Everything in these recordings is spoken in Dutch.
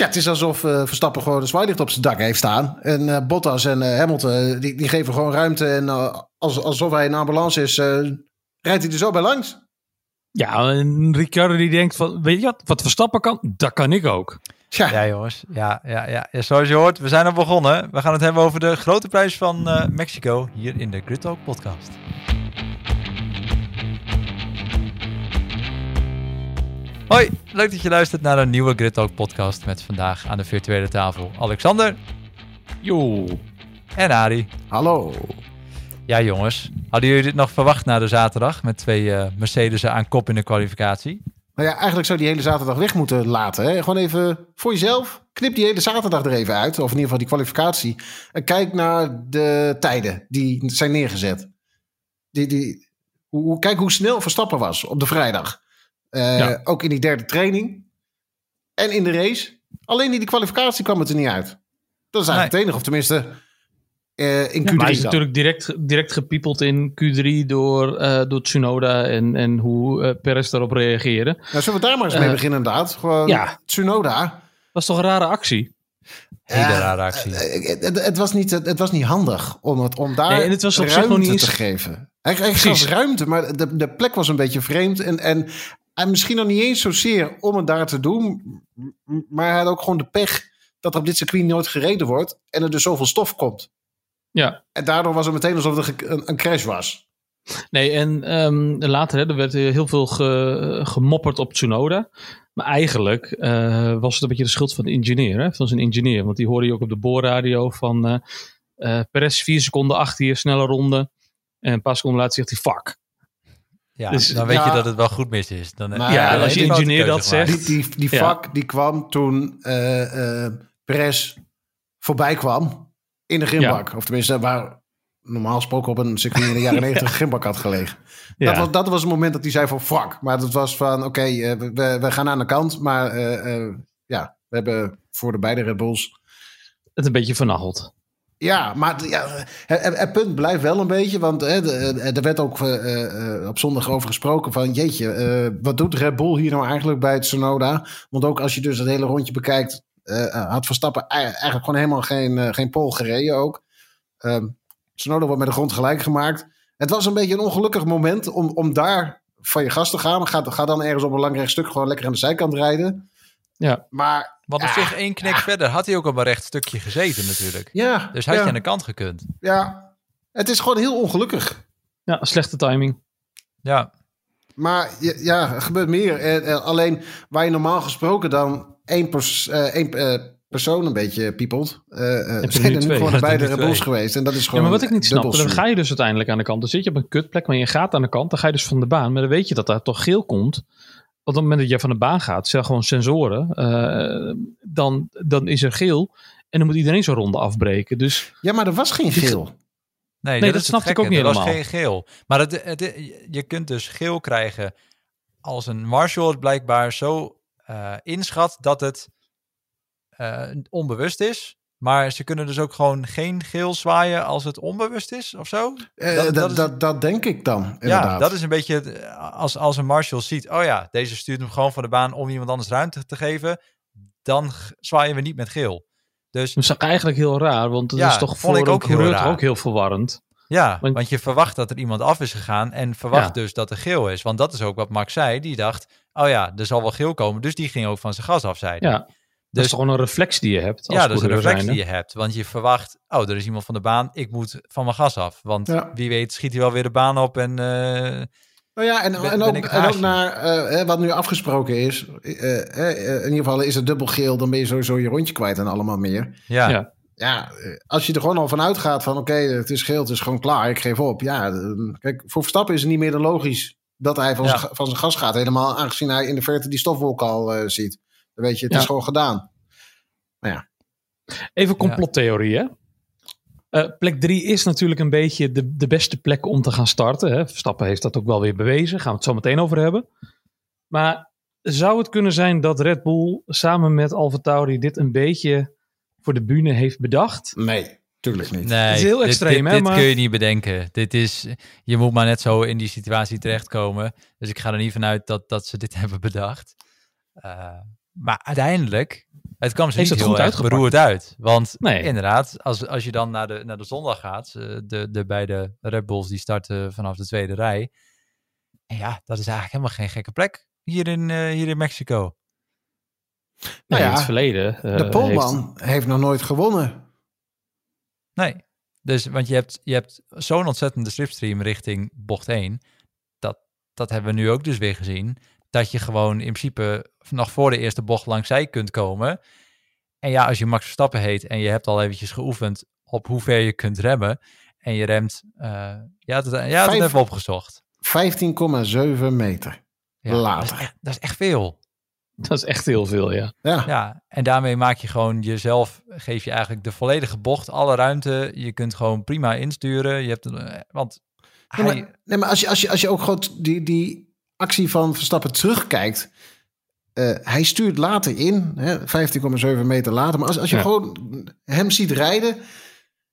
Ja, het is alsof uh, Verstappen gewoon een zwaailicht op zijn dak heeft staan. En uh, Bottas en uh, Hamilton, die, die geven gewoon ruimte. En als, alsof hij een ambulance is, rijdt hij er zo bij langs. Ja, en Ricciardo die denkt van, weet je wat, wat Verstappen kan, dat kan ik ook. Ja. ja, jongens. Ja, ja, ja, ja. Zoals je hoort, we zijn al begonnen. We gaan het hebben over de grote prijs van Mexico hier in de Grid Talk podcast. Hoi, leuk dat je luistert naar een nieuwe Grid Talk podcast met vandaag aan de virtuele tafel Alexander. Jo. En Ari. Hallo. Ja jongens, hadden jullie dit nog verwacht na de zaterdag met twee uh, Mercedes'en aan kop in de kwalificatie? Nou ja, eigenlijk zou die hele zaterdag weg moeten laten. Hè? Gewoon even voor jezelf. Knip die hele zaterdag er even uit. Of in ieder geval die kwalificatie. En kijk naar de tijden die zijn neergezet. Die, die, hoe, kijk hoe snel Verstappen was op de vrijdag. Uh, Ook in die derde training. En in de race. Alleen in die kwalificatie kwam het er niet uit. Dat is eigenlijk het enige. Of tenminste, uh, in Q3 Maar hij is natuurlijk direct, direct gepiepeld in Q3 door, uh, door Tsunoda en, en hoe uh, Perez daarop reageerde. Nou, zullen we daar maar eens mee beginnen inderdaad. Gewoon ja. Tsunoda. Was toch een rare actie? Hele rare actie. Het, het, was niet, het was niet handig om, het, om daar nee, en het was op ruimte zich nog niet eens... te geven. Hij, hij gaf ruimte, maar de, de plek was een beetje vreemd. En, en en misschien nog niet eens zozeer om het daar te doen. Maar hij had ook gewoon de pech dat er op dit circuit nooit gereden wordt. En er dus zoveel stof komt. Ja. En daardoor was het meteen alsof het een, een crash was. Nee, en um, later hè, er werd heel veel ge, gemopperd op Tsunoda. Maar eigenlijk uh, was het een beetje de schuld van de ingenieur, hè, van zijn ingenieur. Want die hoorde je ook op de boorradio van uh, uh, Perez vier seconden achter je, snelle ronde. En een paar seconden later zegt hij fuck. Ja, dus, dan weet je dat het wel goed mis is. Dan, maar, ja, als je ingenieur dat zegt. Die, die, die vak die kwam toen uh, uh, Perez voorbij kwam in de grimbak. Of tenminste, waar normaal gesproken op een circuit in de jaren 90 een grimbak had gelegen. Dat, was, dat was het moment dat hij zei van fuck. Maar dat was van oké, okay, uh, we, we gaan aan de kant. Maar ja, we hebben voor de beide Red Bulls... Het een beetje vernacheld. Ja, maar ja, het, het, punt blijft wel een beetje. Want hè, er werd ook uh, op zondag over gesproken van... jeetje, uh, wat doet Red Bull hier nou eigenlijk bij het Sonoda? Want ook als je dus het hele rondje bekijkt... had Verstappen eigenlijk gewoon helemaal geen, geen pol gereden ook. Sonoda wordt met de grond gelijk gemaakt. Het was een beetje een ongelukkig moment om, om daar van je gas te gaan. Ga, ga dan ergens op een lang stuk gewoon lekker aan de zijkant rijden. Ja. Maar want op zich één knik verder had hij ook op een recht stukje gezeten natuurlijk. Ja. Dus had je aan de kant gekund. Ja. Het is gewoon heel ongelukkig. Ja, slechte timing. Ja. Maar ja, er gebeurt meer. alleen waar je normaal gesproken dan één, pers één persoon een beetje piepelt. Uh, zijn er nu gewoon beide rebels geweest. En dat is gewoon ja, maar wat ik niet snap, dan ga je dus uiteindelijk aan de kant. Dan zit je op een kutplek, maar je gaat aan de kant. Dan ga je dus van de baan. Maar dan weet je dat daar toch geel komt op het moment dat je van de baan gaat, zeg gewoon sensoren, uh, dan, dan is er geel. En dan moet iedereen zo'n ronde afbreken. Dus, ja, maar er was geen geel. Nee, dat, dat snapte ik ook niet er helemaal. Er was geen geel. Maar het, het, je kunt dus geel krijgen als een marshal het blijkbaar zo uh, inschat dat het uh, onbewust is. Maar ze kunnen dus ook gewoon geen geel zwaaien als het onbewust is of zo? Uh, dat, dat, dat, dat, denk ik dan, inderdaad. Ja, dat is een beetje als, als een marshal ziet... oh ja, deze stuurt hem gewoon van de baan om iemand anders ruimte te geven... dan zwaaien we niet met geel. Dus, dat is eigenlijk heel raar, want het is toch voor ik ook heel, raar. ook heel verwarrend. Ja, want, want, je verwacht dat er iemand af is gegaan en verwacht dus dat er geel is. Want dat is ook wat Max zei. Die dacht, oh ja, er zal wel geel komen. Dus die ging ook van zijn gas af, zei Ja, dat is dus- gewoon een reflex die je hebt. Als ja, dat is een reflex die je hebt. Want je verwacht, oh, er is iemand van de baan, ik moet van mijn gas af. Want wie weet schiet hij wel weer de baan op en... Uh, nou ja, en, en, ook, en ook naar uh, wat nu afgesproken is. Uh, in ieder geval is het dubbel geel, dan ben je sowieso je rondje kwijt en allemaal meer. Ja. ja. ja als je er gewoon al van uitgaat van oké, het is geel, het is gewoon klaar, ik geef op. Ja, kijk, voor Verstappen is het niet meer dan logisch dat hij van, zijn, van zijn gas gaat. Helemaal aangezien hij in de verte die stofwolk al ziet weet je, het is gewoon gedaan. Nou ja. Even complottheorie, hè? Uh, plek 3 is natuurlijk een beetje de, de beste plek om te gaan starten. Hè? Verstappen heeft dat ook wel weer bewezen. Gaan we het zo meteen over hebben. Maar zou het kunnen zijn dat Red Bull samen met AlphaTauri dit een beetje voor de bühne heeft bedacht? Nee, tuurlijk niet. Nee, het is heel extreem, dit, hè? Dit kun je niet bedenken. Dit is, je moet maar net zo in die situatie terechtkomen. Dus ik ga er niet vanuit dat, dat ze dit hebben bedacht. Uh, maar uiteindelijk Het kwam ze niet heel erg beroerd uit. Want nee. inderdaad, als, als je dan naar de, naar de zondag gaat, eh, de, de beide Red Bulls die starten vanaf de tweede rij. En ja, dat is eigenlijk helemaal geen gekke plek hier in, uh, hier in Mexico. Nou ja, in het verleden. Uh, de Polman heeft... heeft... nog nooit gewonnen. Nee, dus want je hebt, je hebt zo'n ontzettende slipstream richting bocht 1. Dat, dat hebben we nu ook dus weer gezien. Dat je gewoon in principe nog voor de eerste bocht langs zij kunt komen. En ja, als je Max Verstappen heet en je hebt al eventjes geoefend op hoe ver je kunt remmen. En je remt, uh, ja, dat, ja, dat hebben we opgezocht. 15,7 meter ja, later. Dat is, echt, dat is, echt, veel. Dat is echt heel veel, ja. ja. Ja, en daarmee maak je gewoon jezelf, geef je eigenlijk de volledige bocht, alle ruimte. Je kunt gewoon prima insturen. Je hebt, eh, want nee, maar, nee, maar als je, als je, als je ook gewoon die, die actie van Verstappen terugkijkt. Uh, hij stuurt later in, 15,7 meter later. Maar als, als je gewoon hem ziet rijden,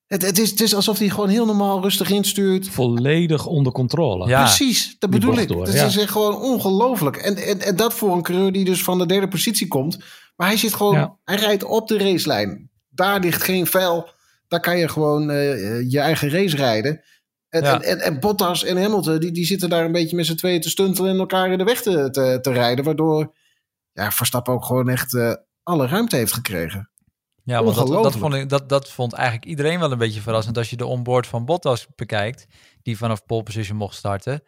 het, het, is, het is alsof hij gewoon heel normaal rustig instuurt. Volledig onder controle. Ja. Precies, dat bedoel ik. Het is echt gewoon ongelooflijk. En, en, en, dat voor een coureur die dus van de derde positie komt. Maar hij zit gewoon, hij rijdt op de racelijn. Daar ligt geen vuil. Daar kan je gewoon uh, je eigen race rijden. En, en, en, Bottas en Hamilton, die, die zitten daar een beetje met z'n tweeën te stuntelen en elkaar in de weg te, te, te rijden. Waardoor ja, Verstappen ook gewoon echt uh, alle ruimte heeft gekregen. Ja, want dat, dat, vond ik, dat, dat vond eigenlijk iedereen wel een beetje verrassend. Als je de onboard van Bottas bekijkt, die vanaf pole position mocht starten,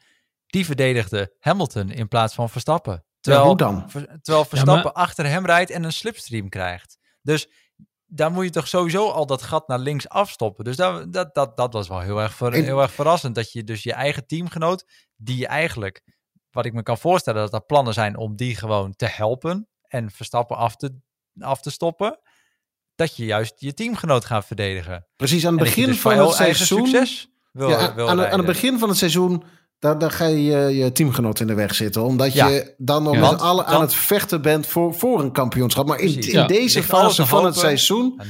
die verdedigde Hamilton in plaats van Verstappen. Terwijl, ja, dan? terwijl Verstappen achter hem rijdt en een slipstream krijgt. Dus daar moet je toch sowieso al dat gat naar links afstoppen. Dus dat, dat, dat, dat was wel heel erg, ver, heel erg verrassend. Dat je dus je eigen teamgenoot, die je eigenlijk, wat ik me kan voorstellen, dat er plannen zijn om die gewoon te helpen en Verstappen af te, af te stoppen dat je juist je teamgenoot gaat verdedigen. Precies, aan het begin dus van het seizoen. Succes wil, ja, wil aan, aan, het begin van het seizoen. Daar, daar ga je, je teamgenoot in de weg zitten. Omdat je dan nog met alle aan het vechten bent voor, voor een kampioenschap. Maar in, in deze fase van het seizoen.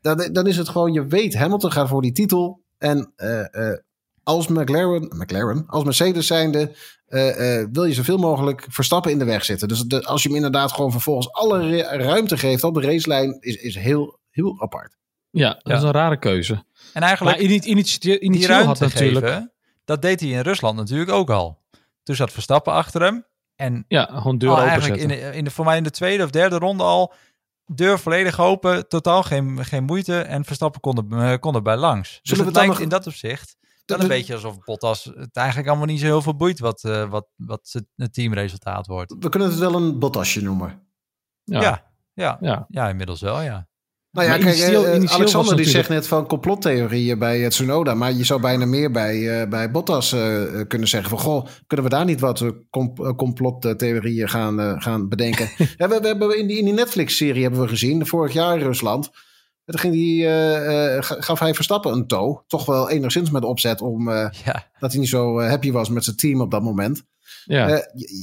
Dan, dan is het gewoon, je weet, Hamilton gaat voor die titel. En uh, uh, als McLaren, McLaren, als Mercedes zijnde, uh, wil je zoveel mogelijk Verstappen in de weg zitten. Dus de, als je hem inderdaad gewoon vervolgens alle ruimte geeft op de racelijn, is, is heel, heel apart. Ja, dat is een rare keuze. En eigenlijk, maar initiatief, die ruimte had natuurlijk... Geven, dat deed hij in Rusland natuurlijk ook al. Toen zat Verstappen achter hem. En ja, gewoon deur eigenlijk in de, in de, voor mij in de tweede of derde ronde al deur volledig open, totaal geen, geen moeite en Verstappen kon er, kon bij langs. Dus Zullen dus het lijkt nog... in dat opzicht dan een beetje alsof Bottas het eigenlijk allemaal niet zo heel veel boeit wat, uh, wat, wat het teamresultaat wordt. We kunnen het wel een Bottasje noemen. Ja, ja, ja, ja. ja inmiddels wel, ja. Nou ja, kijk, uh, Alexander die zegt net van complottheorieën bij het Tsunoda. Maar je zou bijna meer bij, uh, bij Bottas uh, kunnen zeggen van... Goh, kunnen we daar niet wat complottheorieën gaan, gaan bedenken? ja, we, we, hebben in die, in die Netflix-serie hebben we gezien, vorig jaar in Rusland... En toen ging die, gaf hij Verstappen een toe. Toch wel enigszins met opzet om ja. dat hij niet zo happy was met zijn team op dat moment. Ja.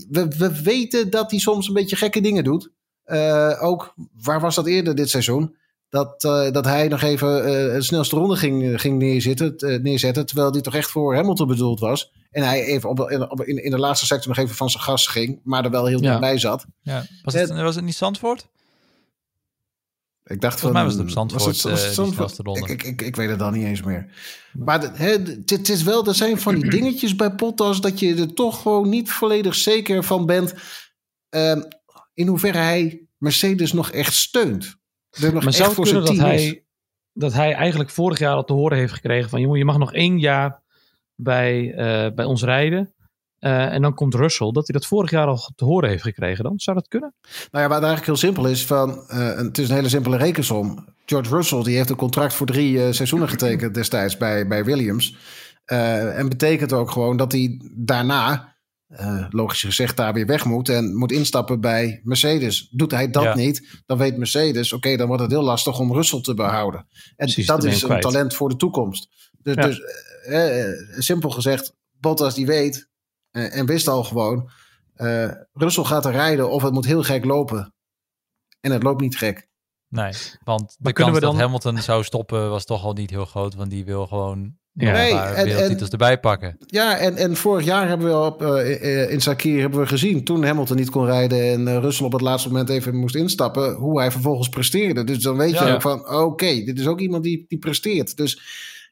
we, we weten dat hij soms een beetje gekke dingen doet. ook, waar was dat eerder dit seizoen? Dat, dat hij nog even uh, de snelste ronde ging, ging neerzitten, neerzetten. Terwijl die toch echt voor Hamilton bedoeld was. En hij even op, in, in, de laatste sector nog even van zijn gas ging. Maar er wel heel dichtbij zat. Ja. Was, het, was het niet Zandvoort? Ik dacht Volgens mij was het op Zandvoort, was het, was het uh, ik, ik, ik, weet het dan niet eens meer. Maar het is wel, er zijn van die dingetjes bij Potas dat je er toch gewoon niet volledig zeker van bent uh, in hoeverre hij Mercedes nog echt steunt. Nog maar voor zijn dat hij, dat hij eigenlijk vorig jaar al te horen heeft gekregen van jongen, je mag nog één jaar bij, uh, bij ons rijden. Uh, en dan komt Russell, dat hij dat vorig jaar al te horen heeft gekregen dan. Zou dat kunnen? Nou ja, wat eigenlijk heel simpel is, van, uh, het is een hele simpele rekensom. George Russell die heeft een contract voor drie seizoenen getekend destijds bij, bij Williams. en betekent ook gewoon dat hij daarna, logisch gezegd, daar weer weg moet en moet instappen bij Mercedes. Doet hij dat ja. niet, dan weet Mercedes, oké, dan wordt het heel lastig om Russell te behouden. En Precies, dat is een talent voor de toekomst. Dus, ja. dus simpel gezegd, Bottas die weet, uh, en wist al gewoon, uh, Russell gaat er rijden of het moet heel gek lopen. En het loopt niet gek. Nee, want de kans dan... dat Hamilton zou stoppen was toch al niet heel groot, want die wil gewoon ja. Nee, en, wereldtitels erbij pakken. Ja, en, en vorig jaar hebben we op, uh, in Sakir hebben we gezien... toen Hamilton niet kon rijden en uh, Russell op het laatste moment even moest instappen... hoe hij vervolgens presteerde. Dus dan weet je ook van, oké, dit is ook iemand die, die presteert. Dus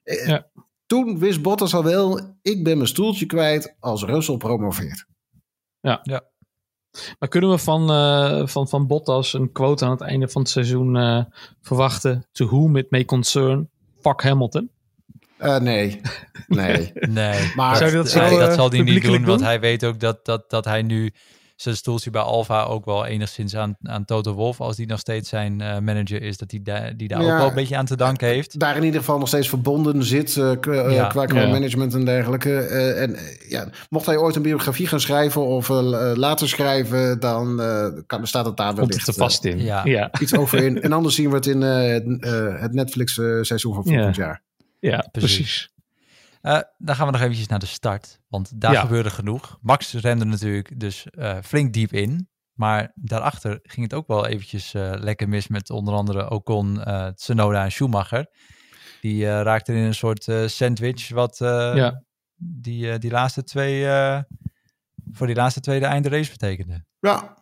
uh, toen wist Bottas al wel... ik ben mijn stoeltje kwijt als Russell promoveert. Ja, ja. Maar kunnen we van, van, van Bottas een quote aan het einde van het seizoen verwachten? To whom it may concern, fuck Hamilton? Uh, nee. Nee. nee. Maar dat, dat, hij, dat zal hij niet doen, want hij weet ook dat, dat, dat hij nu zijn stoeltje bij Alfa ook wel enigszins aan, aan Toto Wolf, als die nog steeds zijn uh, manager is, dat hij da die daar ook wel een beetje aan te danken heeft. Daar in ieder geval nog steeds verbonden zit uh, ja. qua, qua management en dergelijke. en ja, mocht hij ooit een biografie gaan schrijven of later schrijven, dan kan, staat het daar wellicht te vast in. Ja. Iets over in. En anders zien we het in het Netflix seizoen van volgend jaar. Ja, precies. Uh, dan gaan we nog eventjes naar de start, want daar gebeurde genoeg. Max rende natuurlijk dus uh, flink diep in, maar daarachter ging het ook wel eventjes uh, lekker mis met onder andere Ocon, Tsunoda en Schumacher. Die raakten in een soort sandwich wat ja. die, die laatste twee, voor die laatste twee de einde race betekende. Ja,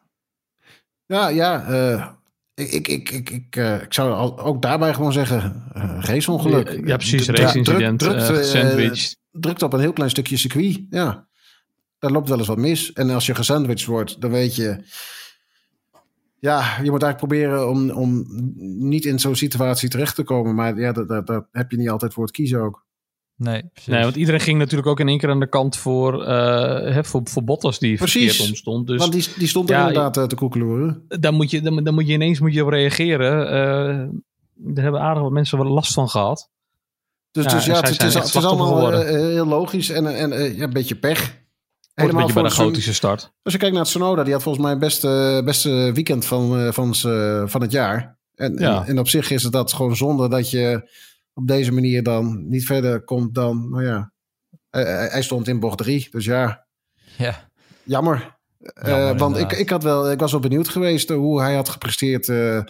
ja, ja ik, ik, ik, ik, ik zou ook daarbij gewoon zeggen, uh, raceongeluk. Ja, precies, raceincident, drukt, uh, sandwich. drukt op een heel klein stukje circuit, ja. Daar loopt wel eens wat mis. En als je gesandwiched wordt, dan weet je... Ja, je moet eigenlijk proberen om, om niet in zo'n situatie terecht te komen. Maar ja, daar, daar heb je niet altijd voor het kiezen ook. Nee, nee, want iedereen ging natuurlijk ook in één keer aan de kant voor, uh, voor, voor Bottas die precies. verkeerd omstond. Dus, want die, die stond er inderdaad uh, te koekeloeren. Dan moet, je, dan, dan, moet je ineens moet je op reageren. Uh, daar hebben aardig wat mensen wel last van gehad. Dus ja, dus, ja het, is, het is allemaal heel logisch en, en ja, een beetje pech. Helemaal een beetje bij de gotische start. Als je kijkt naar Sonoda, die had volgens mij het beste, beste weekend van, van, van het jaar. En, en, en, op zich is het dat gewoon zonde dat je op deze manier dan niet verder komt dan, nou ja, hij, stond in bocht drie. Dus ja, ja. jammer. Eh, want ik, ik, had wel, ik was wel benieuwd geweest hoe hij had gepresteerd uh,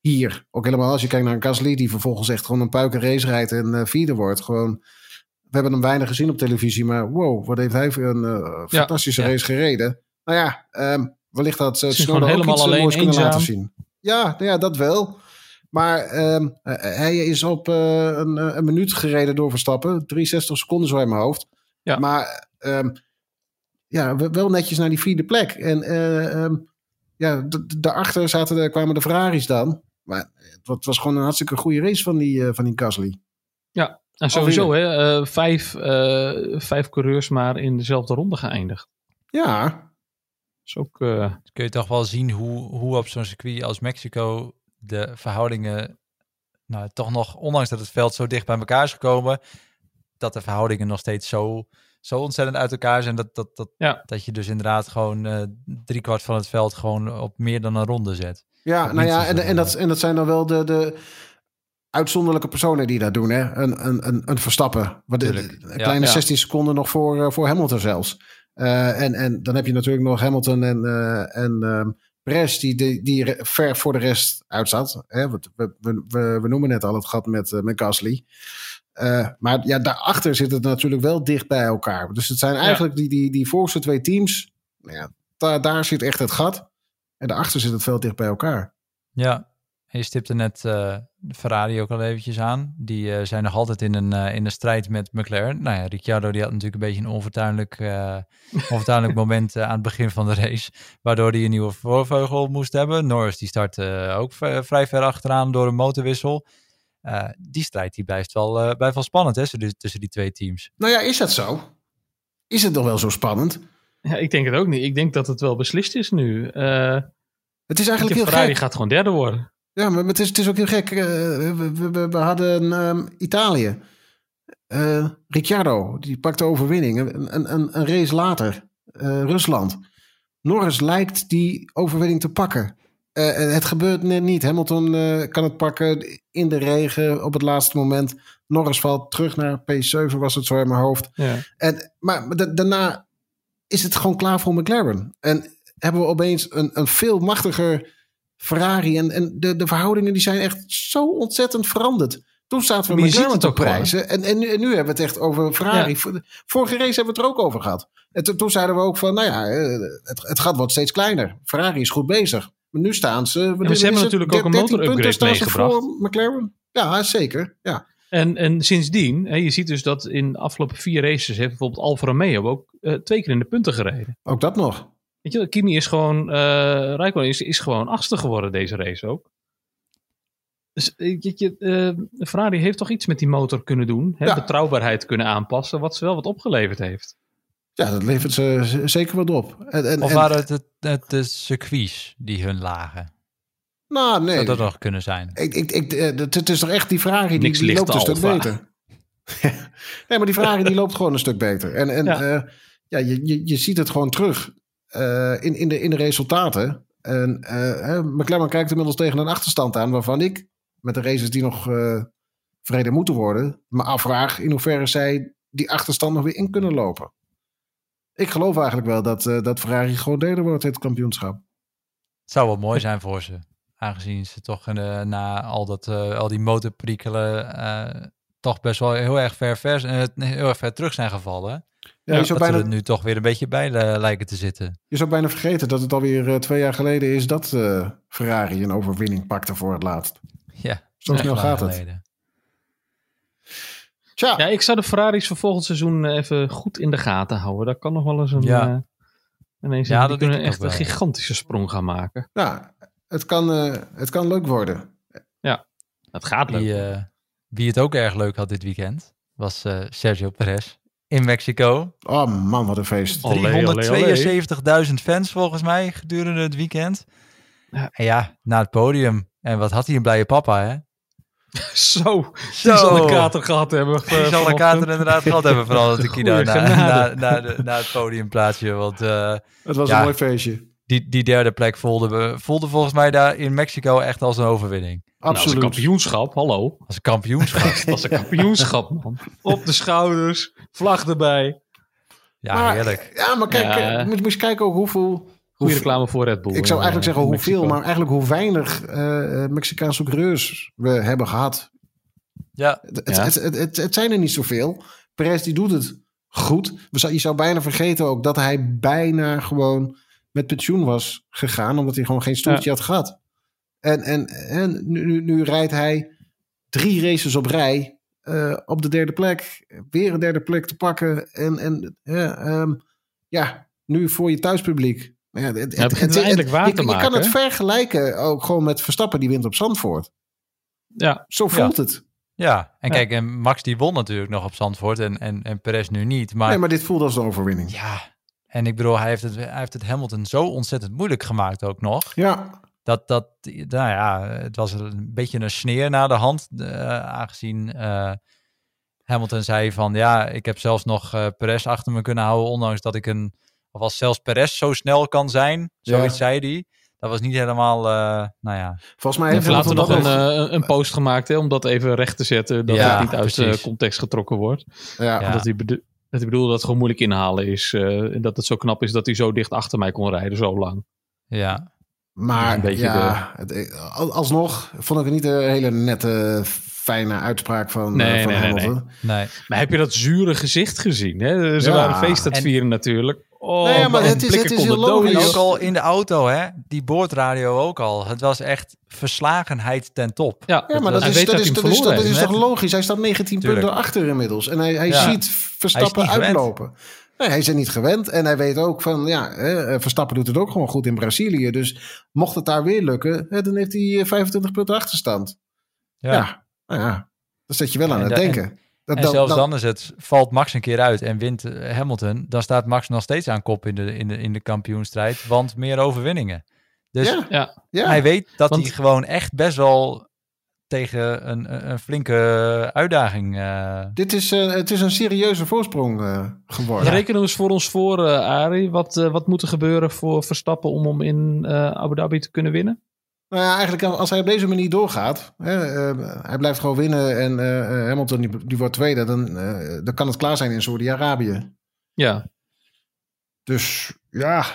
hier. Ook helemaal als je kijkt naar een Gasly die vervolgens echt gewoon een puiken race rijdt en vierde wordt. Gewoon, we hebben hem weinig gezien op televisie, maar wow, wat heeft hij voor een fantastische race gereden. Nou ja, um, wellicht dat uh, Snowden ook iets alleen moois kunnen laten zien. Ja, nou ja, dat wel. Maar um, hij is op uh, een, een, minuut gereden door Verstappen. 63 seconden zo in mijn hoofd. Ja. Maar um, ja, wel netjes naar die vierde plek. En uh, um, ja, daarachter zaten de, kwamen de Ferraris dan. Maar het was gewoon een hartstikke goede race van die, uh, van die Gasly. Ja, en sowieso hè. Uh, vijf, vijf coureurs maar in dezelfde ronde geëindigd. Ja. Dus ook... Kun je toch wel zien hoe, hoe op zo'n circuit als Mexico de verhoudingen, nou, toch nog, ondanks dat het veld zo dicht bij elkaar is gekomen, dat de verhoudingen nog steeds zo, zo ontzettend uit elkaar zijn. Dat, dat, dat, ja. dat je dus inderdaad gewoon uh, driekwart van het veld gewoon op meer dan een ronde zet. Ja, nou ja, en, en, dat, en dat zijn dan wel de, de uitzonderlijke personen die dat doen. Hè? Een, een, een, een Verstappen. Wat een kleine 16 seconden nog voor, uh, voor Hamilton zelfs. Uh, en, en dan heb je natuurlijk nog Hamilton en, uh, en ehm, Perez die, die, die ver voor de rest uitstaat. Hè? We, we, we, we noemen net al het gat met, uh, met Gasly. Uh, maar ja, daarachter zit het natuurlijk wel dicht bij elkaar. Dus het zijn eigenlijk die, die, die voorste twee teams. Nou ja, daar, daar zit echt het gat. En daarachter zit het veel dicht bij elkaar. Ja, je stipte net uh, Ferrari ook al eventjes aan. Die uh, zijn nog altijd in een, uh, in een strijd met McLaren. Nou ja, Ricciardo die had natuurlijk een beetje een onvertuinlijk, onvertuinlijk moment aan het begin van de race. Waardoor hij een nieuwe voorvleugel moest hebben. Norris die startte ook vrij ver achteraan door een motorwissel. die strijd die blijft, wel, blijft wel spannend hè, tussen die twee teams. Nou ja, is dat zo? Is het nog wel zo spannend? Ja, ik denk het ook niet. Ik denk dat het wel beslist is nu. het is eigenlijk heel Ferrari gaat gewoon derde worden. Ja, maar het is, het is ook heel gek. Uh, we, we, we, hadden um, Italië. Uh, Ricciardo, die pakte overwinning. Een, een, een race later, uh, Rusland. Norris lijkt die overwinning te pakken. het gebeurt net niet. Hamilton kan het pakken in de regen op het laatste moment. Norris valt terug naar P7, was het zo in mijn hoofd. Ja. En, maar daarna is het gewoon klaar voor McLaren. En hebben we opeens een, een veel machtiger Ferrari en, en de, de verhoudingen die zijn echt zo ontzettend veranderd. Toen zaten we met McLaren te prijzen. En, en, nu, en, nu, hebben we het echt over Ferrari. Vorige race hebben we het er ook over gehad. En toen zeiden we ook van, nou ja, eh, het, het gat wordt steeds kleiner. Ferrari is goed bezig. Maar nu staan ze... Ja, ze hebben natuurlijk ook een motor-upgrade meegebracht. Voor McLaren. Ja, zeker. Ja. En, en sindsdien, hè, je ziet dus dat in de afgelopen vier races heeft bijvoorbeeld Alfa Romeo ook uh, twee keer in de punten gereden. Ook dat nog. Weet je, Kimi is gewoon, uh, is, is gewoon achtste geworden deze race ook. Dus eh, je, je, uh, Ferrari heeft toch iets met die motor kunnen doen. Hè? Betrouwbaarheid kunnen aanpassen, wat ze wel wat opgeleverd heeft. Ja, dat levert ze zeker wat op. En, en, of waren het, het, de circuits die hun lagen? Nou, nee. Zou dat nog kunnen zijn? Ik, ik, ik, het is toch echt die vraag die, die loopt een stuk beter. nee, maar die vraag die loopt gewoon een stuk beter. En, en ja. ja, je, je, je ziet het gewoon terug in, in, de, in de resultaten. En uh, McLaren kijkt inmiddels tegen een achterstand aan waarvan ik met de races die nog uh, vrede moeten worden, me afvraag in hoeverre zij die achterstand nog weer in kunnen lopen. Ik geloof eigenlijk wel dat, dat Ferrari gewoon derde wordt het kampioenschap. Het zou wel mooi zijn voor ze. Aangezien ze toch na al, dat, al die motorprikkelen toch best wel heel erg ver, ver, heel erg ver terug zijn gevallen. Ja, je zou dat bijna, er nu toch weer een beetje bij lijken te zitten. Je zou bijna vergeten dat het alweer uh, twee jaar geleden is dat uh, Ferrari een overwinning pakte voor het laatst. Ja, zo snel gaat het. Tja. Ja, ik zou de Ferraris voor volgend seizoen eh, even goed in de gaten houden. Dat kan nog wel eens een. Ja, uh, ineens ja, dat kunnen echt een gigantische sprong gaan maken. Ja, het kan, uh, het kan leuk worden. Ja, het gaat leuk. Wie, wie het ook erg leuk had dit weekend was Sergio Perez in Mexico. Oh man, wat een feest. 372.000 fans volgens mij gedurende het weekend. Ja. En ja, naar het podium. En wat had hij een blije papa, hè? Zo, Zo. die zal een kater gehad hebben. Die uh, zal een kater inderdaad gehad hebben, vooral dat Kino naar, naar, het podiumplaatsje. Want, uh, het was een mooi feestje. Die, die derde plek voelde, voelde volgens mij daar in Mexico echt als een overwinning. Absoluut. Nou, als een kampioenschap, hallo. Als een kampioenschap. als een kampioenschap, man. Op de schouders, vlag erbij. Ja, maar, heerlijk. Ja, maar kijk, ja. Moet, moet je kijken ook hoeveel Goede reclame voor Red Bull. Ik zou eigenlijk zeggen hoeveel, maar eigenlijk hoe weinig uh, Mexicaanse coureurs we hebben gehad. Ja. Het, ja. Het, het, het, zijn er niet zoveel. Perez die doet het goed. Je zou bijna vergeten ook dat hij bijna gewoon met pensioen was gegaan, omdat hij gewoon geen stoeltje had gehad. En, en, en nu, nu, nu, rijdt hij drie races op rij uh, op de derde plek. Weer een derde plek te pakken. En, en um, ja, nu voor je thuispubliek. Ja, het, het, het, het, eindelijk waar te je, maken. Je kan het vergelijken ook gewoon met Verstappen die wint op Zandvoort. Ja. Zo voelt het. Ja, en kijk, en Max die won natuurlijk nog op Zandvoort en, en, en Perez nu niet. Maar, nee, maar dit voelt als een overwinning. Ja, en ik bedoel, hij heeft, het, hij heeft het Hamilton zo ontzettend moeilijk gemaakt ook nog. Ja. Dat, dat, nou ja, het was een beetje een sneer na de hand, uh, aangezien uh, Hamilton zei van, ja, ik heb zelfs nog uh, Perez achter me kunnen houden, ondanks dat ik een of als zelfs Perez zo snel kan zijn, zoiets zei hij. Dat was niet helemaal, uh, nou ja. Volgens mij heeft later nog een, uh, een post gemaakt hè, om dat even recht te zetten. Dat ja, het niet uit uh, context getrokken wordt. Ja. ja. Dat, hij dat hij bedoelde dat het gewoon moeilijk inhalen is. en dat het zo knap is dat hij zo dicht achter mij kon rijden, zo lang. Ja. Maar ja, de... alsnog vond ik het niet een hele nette fijne uitspraak van, nee, van nee, Hamilton. Nee, nee. Maar heb je dat zure gezicht gezien? Hè? Ze ja. waren feest aan het vieren natuurlijk. Oh, nee, maar het is, het is heel logisch. Ook al in de auto, hè? Die boordradio ook al. Het was echt verslagenheid ten top. Ja, ja maar dat, is, dat, is, dat, is, dat is toch logisch? Hij staat 19 Tuurlijk. punten achter inmiddels. En hij, hij ja. ziet Verstappen hij uitlopen. Nee, hij is er niet gewend. En hij weet ook van, ja, eh, Verstappen doet het ook gewoon goed in Brazilië. Dus mocht het daar weer lukken, dan heeft hij 25 punten achterstand. Ja. ja, nou ja. Dan zet je wel aan het denken. Dat, en zelfs dan, dan, is het, valt Max een keer uit en wint eh, Hamilton, dan staat Max nog steeds aan kop in de, in de, in de kampioenstrijd, want meer overwinningen. Dus ja, ja. hij weet dat want, hij gewoon echt best wel tegen een, een flinke uitdaging. Uh... Dit is, uh, het is een serieuze voorsprong uh, geworden. Rekenen we eens voor ons voor, Ari. Wat, wat moet er gebeuren voor Verstappen om hem in Abu Dhabi te kunnen winnen? Nou ja, eigenlijk als hij op deze manier doorgaat, hè, uh, hij blijft gewoon winnen en uh, Hamilton die, die, wordt tweede, dan, uh, dan kan het klaar zijn in Saudi-Arabië. Ja. Dus ja.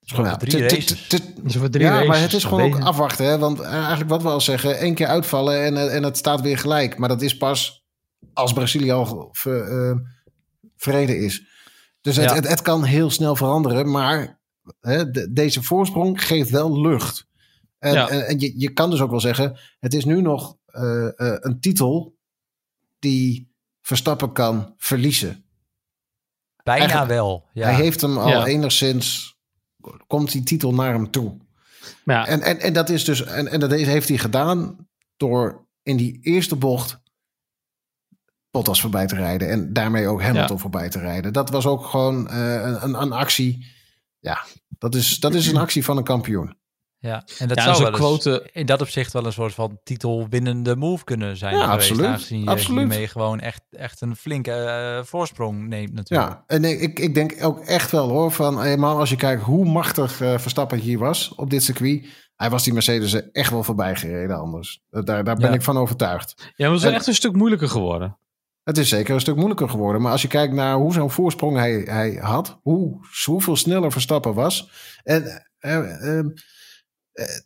Gewoon drie races. Ja, maar het is gewoon ook afwachten. Hè? Want eigenlijk wat we al zeggen, één keer uitvallen en, en het staat weer gelijk. Maar dat is pas als Brazilië al vrede is. Dus het, het, het, kan heel snel veranderen. Maar hè, deze voorsprong geeft wel lucht. En, en, je, je kan dus ook wel zeggen, het is nu nog een titel die Verstappen kan verliezen. Bijna wel. Ja. Hij heeft hem al enigszins. Komt die titel naar hem toe. Ja. En, en, en dat is dus. En, en dat heeft hij gedaan door in die eerste bocht. Bottas voorbij te rijden. En daarmee ook Hamilton voorbij te rijden. Dat was ook gewoon uh, een, een actie. Ja, dat is, dat is een actie van een kampioen. Ja, en dat zou wel quote... in dat opzicht wel een soort van titelwinnende move kunnen zijn ja, geweest. Absoluut. Aangezien je absoluut. hiermee gewoon echt, echt een flinke uh, voorsprong neemt natuurlijk. Ja, en ik, ik denk ook echt wel hoor, van eenmaal als je kijkt hoe machtig uh, Verstappen hier was op dit circuit. Hij was die Mercedes echt wel voorbij gereden anders. Daar, daar ben ik van overtuigd. Ja, maar het is echt een stuk moeilijker geworden. Het is zeker een stuk moeilijker geworden. Maar als je kijkt naar hoe zo'n voorsprong hij, hij had, hoe, hoeveel sneller Verstappen was. En... Uh, eh,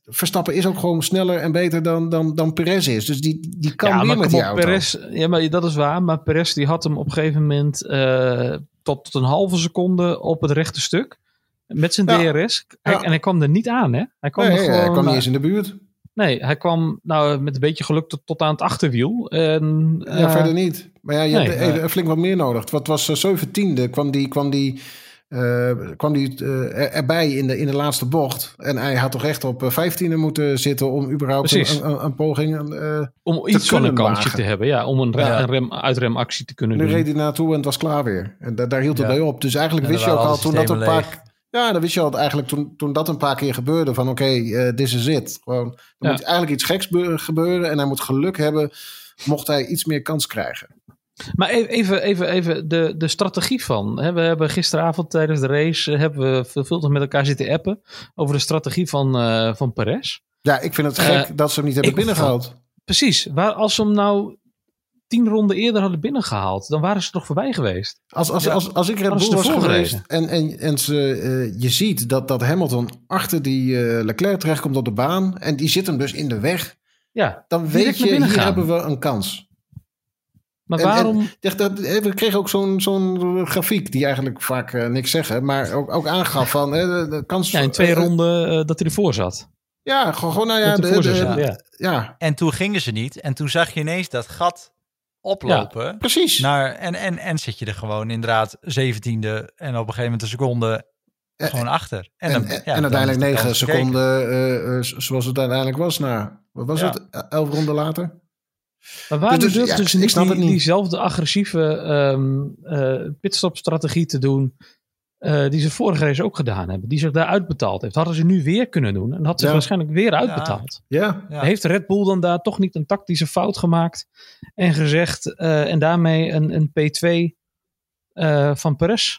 Verstappen is ook gewoon sneller en beter dan, dan, dan Perez is. Dus die, die kan ja, weer met die auto. Perez, ja, maar dat is waar. Maar Perez die had hem op een gegeven moment uh, tot, een halve seconde op het rechte stuk. Met zijn DRS. En hij kwam er niet aan, hè? Hij kwam, nee, gewoon, hij kwam niet eens in de buurt. Nee, hij kwam nou met een beetje geluk tot, tot aan het achterwiel. En, ja, verder niet. Maar ja, je nee, hebt even, flink wat meer nodig. Wat was uh, 17e kwam die, kwam die uh, kwam hij uh, erbij in de, in de laatste bocht. En hij had toch echt op 15e moeten zitten om überhaupt een, een, een, poging uh, Om iets van een kansje te hebben, ja. Om een, ja. een rem, uitremactie te kunnen nu doen. Nu reed hij naartoe en het was klaar weer. En da daar hield het bij op. Dus eigenlijk wist je ook al toen dat een paar... Ja, dan wist je al eigenlijk toen, toen dat een paar keer gebeurde van oké, okay, dit is het. Gewoon, er moet eigenlijk iets geks gebeuren en hij moet geluk hebben mocht hij iets meer kans krijgen. Maar e-, even, even, even de, de strategie van. We hebben gisteravond tijdens de race eh, hebben we veelvuldig met elkaar zitten appen over de strategie van, uh, van Perez. Ja, ik vind het gek uh, dat ze hem niet hebben binnengehaald. Precies. Waar, als ze hem nou tien ronden eerder hadden binnengehaald, dan waren ze toch voorbij geweest. Als, als, als, als ik Red Bull was geweest en, en, en ze, uh, je ziet dat, dat Hamilton achter die Leclerc terechtkomt op de baan en die zit hem dus in de weg. Ja, dan weet je, hier hebben we een kans. Maar waarom? dat, we kregen ook zo'n zo'n grafiek die eigenlijk vaak uh, niks zeggen, maar ook, ook aangaf van hè, de, kans. Ja, in twee uh, ronden uh, dat hij ervoor zat. Ja, gewoon, nou ja, de, de, de, ja. ja. En toen gingen ze niet. En toen zag je ineens dat gat oplopen. Ja, precies. Naar, en, en, en zit je er gewoon inderdaad zeventiende en op een gegeven moment een seconde gewoon achter. En, dan, en, ja, en uiteindelijk negen seconden, zoals het uiteindelijk was, na, wat was het, elf ronden later? Maar waarom dus, dus niet, die, niet diezelfde agressieve um, uh, pitstopstrategie te doen uh, die ze vorige race ook gedaan hebben, die zich daar uitbetaald heeft. Hadden ze nu weer kunnen doen en had ze ja. waarschijnlijk weer uitbetaald. Ja. ja. Heeft Red Bull dan daar toch niet een tactische fout gemaakt en gezegd uh, en daarmee een, een P2 van Perez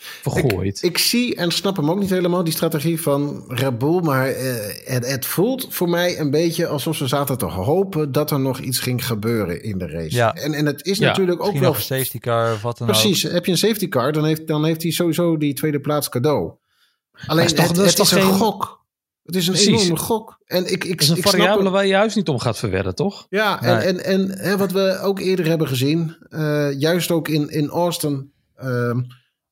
vergooid. Ik, ik, zie en snap hem ook niet helemaal, die strategie van Bull. Maar uh, het, het, voelt voor mij een beetje alsof ze zaten te hopen dat er nog iets ging gebeuren in de race. Ja. En, en het is ja, natuurlijk ook wel... een safety car of wat dan Precies, ook. heb je een safety car, dan heeft, dan heeft hij sowieso die tweede plaats cadeau. Alleen is toch, het, het is, een geen... gok. Het is een Precies. enorme gok. En ik, ik, het is een ik variabele snap... waar je juist niet om gaat toch? Ja, en, en, en hè, wat we ook eerder hebben gezien, uh, juist ook in, in Austin... Uh,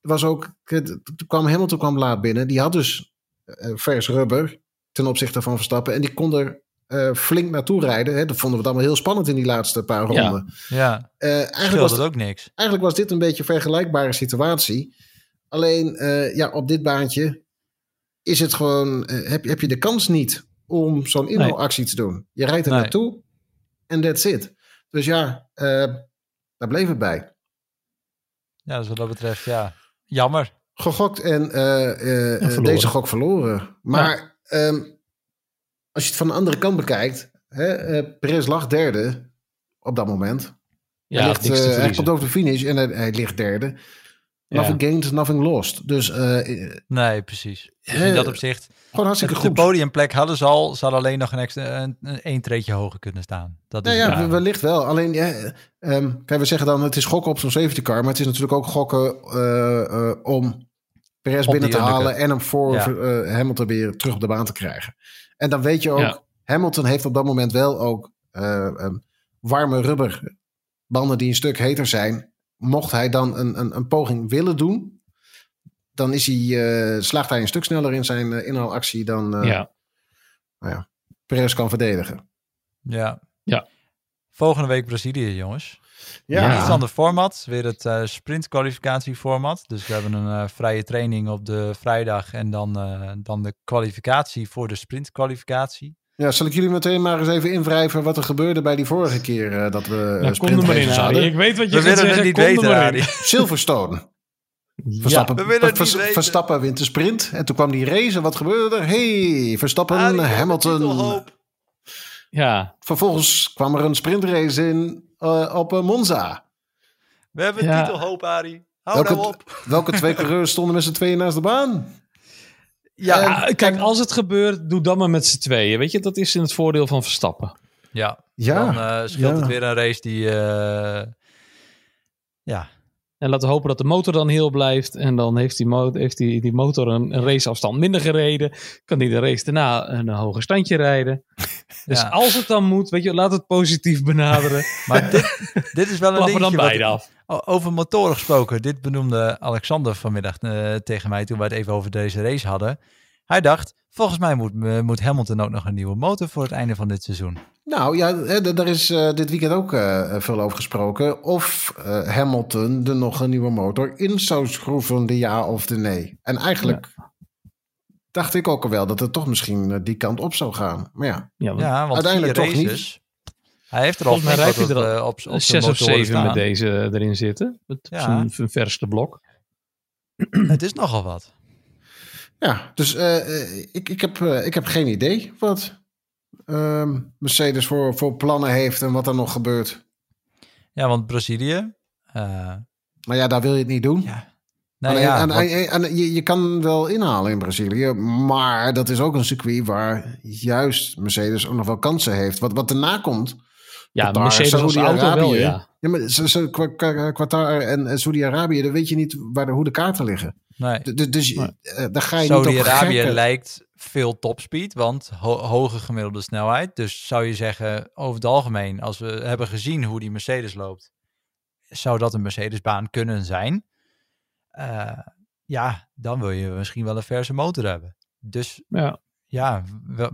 was ook, toen kwam Hamilton kwam laat binnen. Die had dus uh, vers rubber ten opzichte van Verstappen. En die kon er uh, flink naartoe rijden. Hè. Dat vonden we het allemaal heel spannend in die laatste paar ronden. Ja, ja. Uh, eigenlijk was het ook niks. Eigenlijk was dit een beetje een vergelijkbare situatie. Alleen, ja, op dit baantje is het gewoon, heb, heb je de kans niet om zo'n inhaalactie nee. te doen. Je rijdt er nee. naartoe en that's it. Dus ja, daar bleef het bij. Ja, dus wat dat betreft, ja. Jammer. Gegokt en, uh, uh, deze gok verloren. Maar ja. um, als je het van de andere kant bekijkt, hè, uh, Perez lag derde op dat moment. Ja, hij, ligt, hij komt over de finish en hij, hij ligt derde. Nothing ja. gained, nothing lost. Dus, nee, precies. Dus in dat opzicht. Gewoon hartstikke de, goed. De podiumplek hadden ze al. Ze hadden alleen nog een, extra, een, een, een treetje hoger kunnen staan. Dat is ja, ja, wellicht wel. Alleen, ja, um, kijk, we zeggen dan het is gokken op zo'n safety car. Maar het is natuurlijk ook gokken uh, uh, om Perez binnen te halen en hem voor ja. uh, Hamilton weer terug op de baan te krijgen. En dan weet je ook, Hamilton heeft op dat moment wel ook uh, warme rubberbanden die een stuk heter zijn. Mocht hij dan een, een, een poging willen doen, dan is hij, uh, slaagt hij een stuk sneller in zijn uh, inhaalactie dan ja. Nou ja, Perez kan verdedigen. Ja. ja. Volgende week Brazilië, jongens. Ja. Iets ander format. Weer het uh, sprintkwalificatieformat. Dus we hebben een uh, vrije training op de vrijdag en dan, uh, dan de kwalificatie voor de sprintkwalificatie. Ja, zal ik jullie meteen maar eens even invrijven wat er gebeurde bij die vorige keer dat we nou, kom er maar in, hadden. Ik weet wat je we zeggen. Het niet weten, Silverstone. Verstappen, ja, we Vers, Verstappen wint de sprint. En toen kwam die race. En wat gebeurde er? Hey, Verstappen, Hamilton. Ja. Vervolgens kwam er een sprintrace in uh, op uh, Monza. We hebben ja. titelhoop, Arie. Hou welke, nou op. Welke twee coureurs stonden met z'n tweeën naast de baan? Ja, en, kijk, als het gebeurt, doe dan maar met z'n tweeën. Weet je, dat is in het voordeel van Verstappen. Ja, ja. dan uh, scheelt ja. het weer een race die... ja, en laten we hopen dat de motor dan heel blijft. En dan heeft die, motor, heeft die, die motor een, een raceafstand minder gereden. Kan die de race daarna een, hoger standje rijden. Dus als het dan moet, weet je, laat het positief benaderen. maar dit, dit is wel een dingetje. dan beide af. Over motoren gesproken. Dit benoemde Alexander vanmiddag uh, tegen mij toen we het even over deze race hadden. Hij dacht, volgens mij moet, uh, moet Hamilton ook nog een nieuwe motor voor het einde van dit seizoen. Nou ja, daar is uh, dit weekend ook uh, veel over gesproken. Of uh, Hamilton er nog een nieuwe motor in zou schroeven, de ja of de nee. En eigenlijk ja. dacht ik ook al wel dat het toch misschien die kant op zou gaan. Maar ja, ja, want, ja want uiteindelijk toch races, niet. Hij heeft er al mij rijdt hij er op, op, op zes of zeven staan. met deze erin zitten. Met ja. zijn verste blok. het is nogal wat. Ja, dus ik, ik, heb, ik heb geen idee wat um, Mercedes voor, voor plannen heeft en wat er nog gebeurt. Ja, want Brazilië. Uh... Maar ja, daar wil je het niet doen. Ja. Nee, en, ja, en, en, je, je kan wel inhalen in Brazilië, maar dat is ook een circuit waar juist Mercedes ook nog wel kansen heeft. Wat, wat erna komt. Ja, Qatar, Mercedes als auto wel, ja. ja maar Qatar en Saudi-Arabië, dan weet je niet waar de, hoe de kaarten liggen. Nee. Dus, dus nee. Uh, daar ga je niet op Saudi-Arabië lijkt veel topspeed, want ho hoge gemiddelde snelheid. Dus zou je zeggen, over het algemeen, als we hebben gezien hoe die Mercedes loopt, zou dat een Mercedesbaan kunnen zijn. Uh, ja, dan wil je misschien wel een verse motor hebben. Dus ja, ja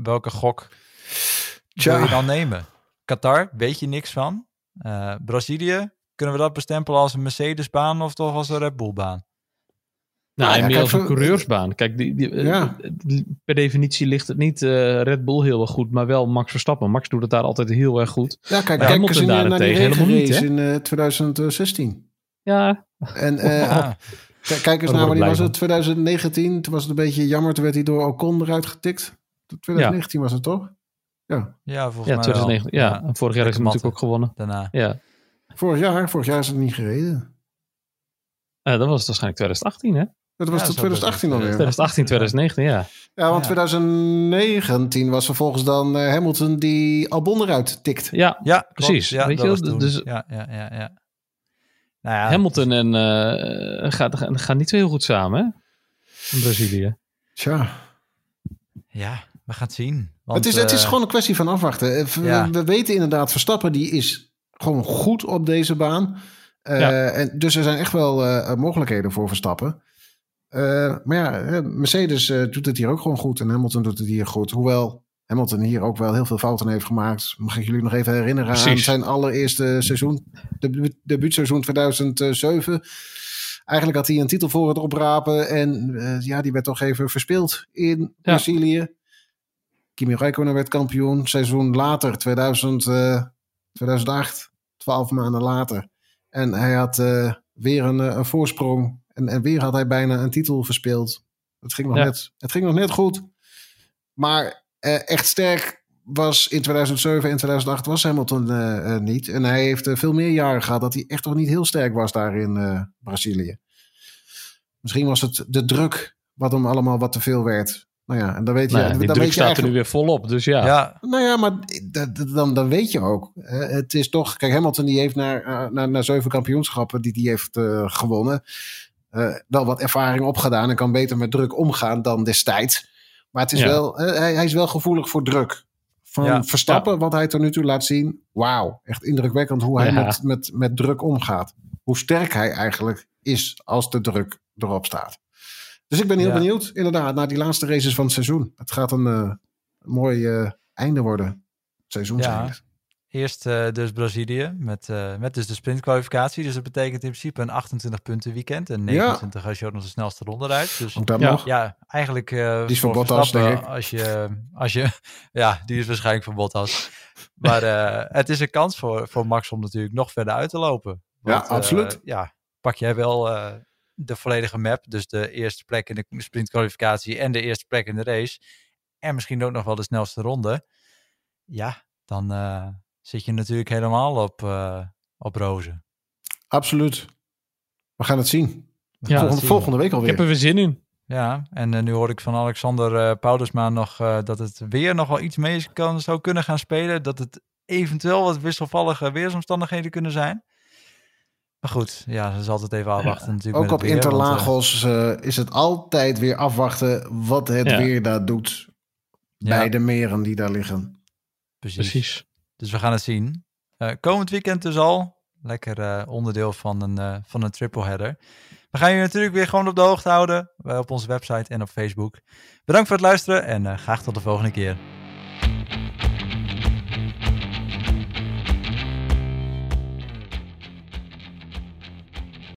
welke gok Tja. wil je dan nemen? Qatar, weet je niks van. Uh, Brazilië, kunnen we dat bestempelen als een Mercedesbaan of toch als een Red Bullbaan? Nou, nou ja, meer als een coureursbaan. Kijk, die, die, ja. per definitie ligt het niet uh, Red Bull heel erg goed, maar wel Max Verstappen. Max doet het daar altijd heel erg goed. Ja, kijk, kijk eens in, naar die helemaal niet, in uh, 2016. Ja. En uh, kijk eens naar wanneer was het? 2019. Toen was het een beetje jammer. Toen werd hij door Ocon eruit getikt. 2019 was het toch? Ja, ja volgens ja, mij 2019, Ja, ja. vorig jaar is hij natuurlijk ook gewonnen. Daarna. Ja. Vorig jaar, vorig jaar is het niet gereden. Uh, dan was het waarschijnlijk 2018, hè? Dat was ja, 2018 alweer. 2018, 2019, ja. Ja, want 2019 was vervolgens dan uh, Hamilton die Albon eruit tikt. Ja, ja precies. Ja, Weet je, dus, ja, ja, ja, ja. Nou ja. Hamilton en uh, gaan, gaan niet zo heel goed samen, hè? In Brazilië. Tja. Ja, we gaan het zien. Want, het, is, het is gewoon een kwestie van afwachten. We, we weten inderdaad, Verstappen die is gewoon goed op deze baan. Uh, en dus er zijn echt wel uh, mogelijkheden voor Verstappen. Uh, maar ja, Mercedes doet het hier ook gewoon goed. En Hamilton doet het hier goed. Hoewel Hamilton hier ook wel heel veel fouten heeft gemaakt. Mag ik jullie nog even herinneren Precies. aan zijn allereerste seizoen. De debuutseizoen 2007. Eigenlijk had hij een titel voor het oprapen. En ja, die werd toch even verspeeld in ja. Brazilië. Kimi Räikkönen werd kampioen. Seizoen later, 2000, 2008, 12 maanden later en hij had uh, weer een, eh, een voorsprong. En, en, weer had hij bijna een titel verspeeld. Het ging nog, net, het ging nog net goed. Maar uh, echt sterk was in 2007 en 2008 was Hamilton uh, niet. En hij heeft veel meer jaren gehad dat hij echt toch niet heel sterk was daar in Brazilië. Misschien was het de druk wat hem allemaal wat te veel werd. Nou ja, en dan weet je. Nou ja, die dan druk weet je staat er nu weer volop, dus ja. ja. Nou ja, maar dan, dan weet je ook. Het is toch. Kijk, Hamilton die heeft naar, naar, naar zeven kampioenschappen die hij heeft uh, gewonnen. wel wat ervaring opgedaan en kan beter met druk omgaan dan destijds. Maar het is wel, hij, hij, is wel gevoelig voor druk. Van Verstappen, wat hij tot nu toe laat zien. Wauw, echt indrukwekkend hoe hij met, met, met druk omgaat. Hoe sterk hij eigenlijk is als de druk erop staat. Dus ik ben heel benieuwd, inderdaad, naar die laatste races van het seizoen. Het gaat een, uh, mooi uh, einde worden. Het seizoen ja. Eerst uh, dus Brazilië met, met dus de sprintkwalificatie. Dus dat betekent in principe een 28 punten weekend. En 29 ja. als je ook nog de snelste ronde rijdt. Dus dat ja, nog? Ja, eigenlijk die is van Bottas, denk ik. Als je, als je, ja, die is waarschijnlijk van Bottas. maar het is een kans voor, voor Max om natuurlijk nog verder uit te lopen. Want, ja, absoluut. ja, pak jij wel de volledige map. Dus de eerste plek in de sprintkwalificatie en de eerste plek in de race. En misschien ook nog wel de snelste ronde. Ja, dan uh, zit je natuurlijk helemaal op, uh, op rozen. Absoluut. We gaan het zien. Ja, volgende, volgende week alweer. Ik heb er weer zin in. Ja, en uh, nu hoor ik van Alexander uh, Paulusma nog dat het weer nog wel iets mee kan, zou kunnen gaan spelen. Dat het eventueel wat wisselvallige weersomstandigheden kunnen zijn. Maar goed, ja, ze zal het even afwachten. Natuurlijk Ook op Interlagos uh, is het altijd weer afwachten wat het weer daar doet. Bij de meren die daar liggen. Precies. Dus we gaan het zien. Uh, komend weekend dus al. Lekker uh, onderdeel van een, van een triple header. We gaan je natuurlijk weer gewoon op de hoogte houden. op onze website en op Facebook. Bedankt voor het luisteren en graag tot de volgende keer.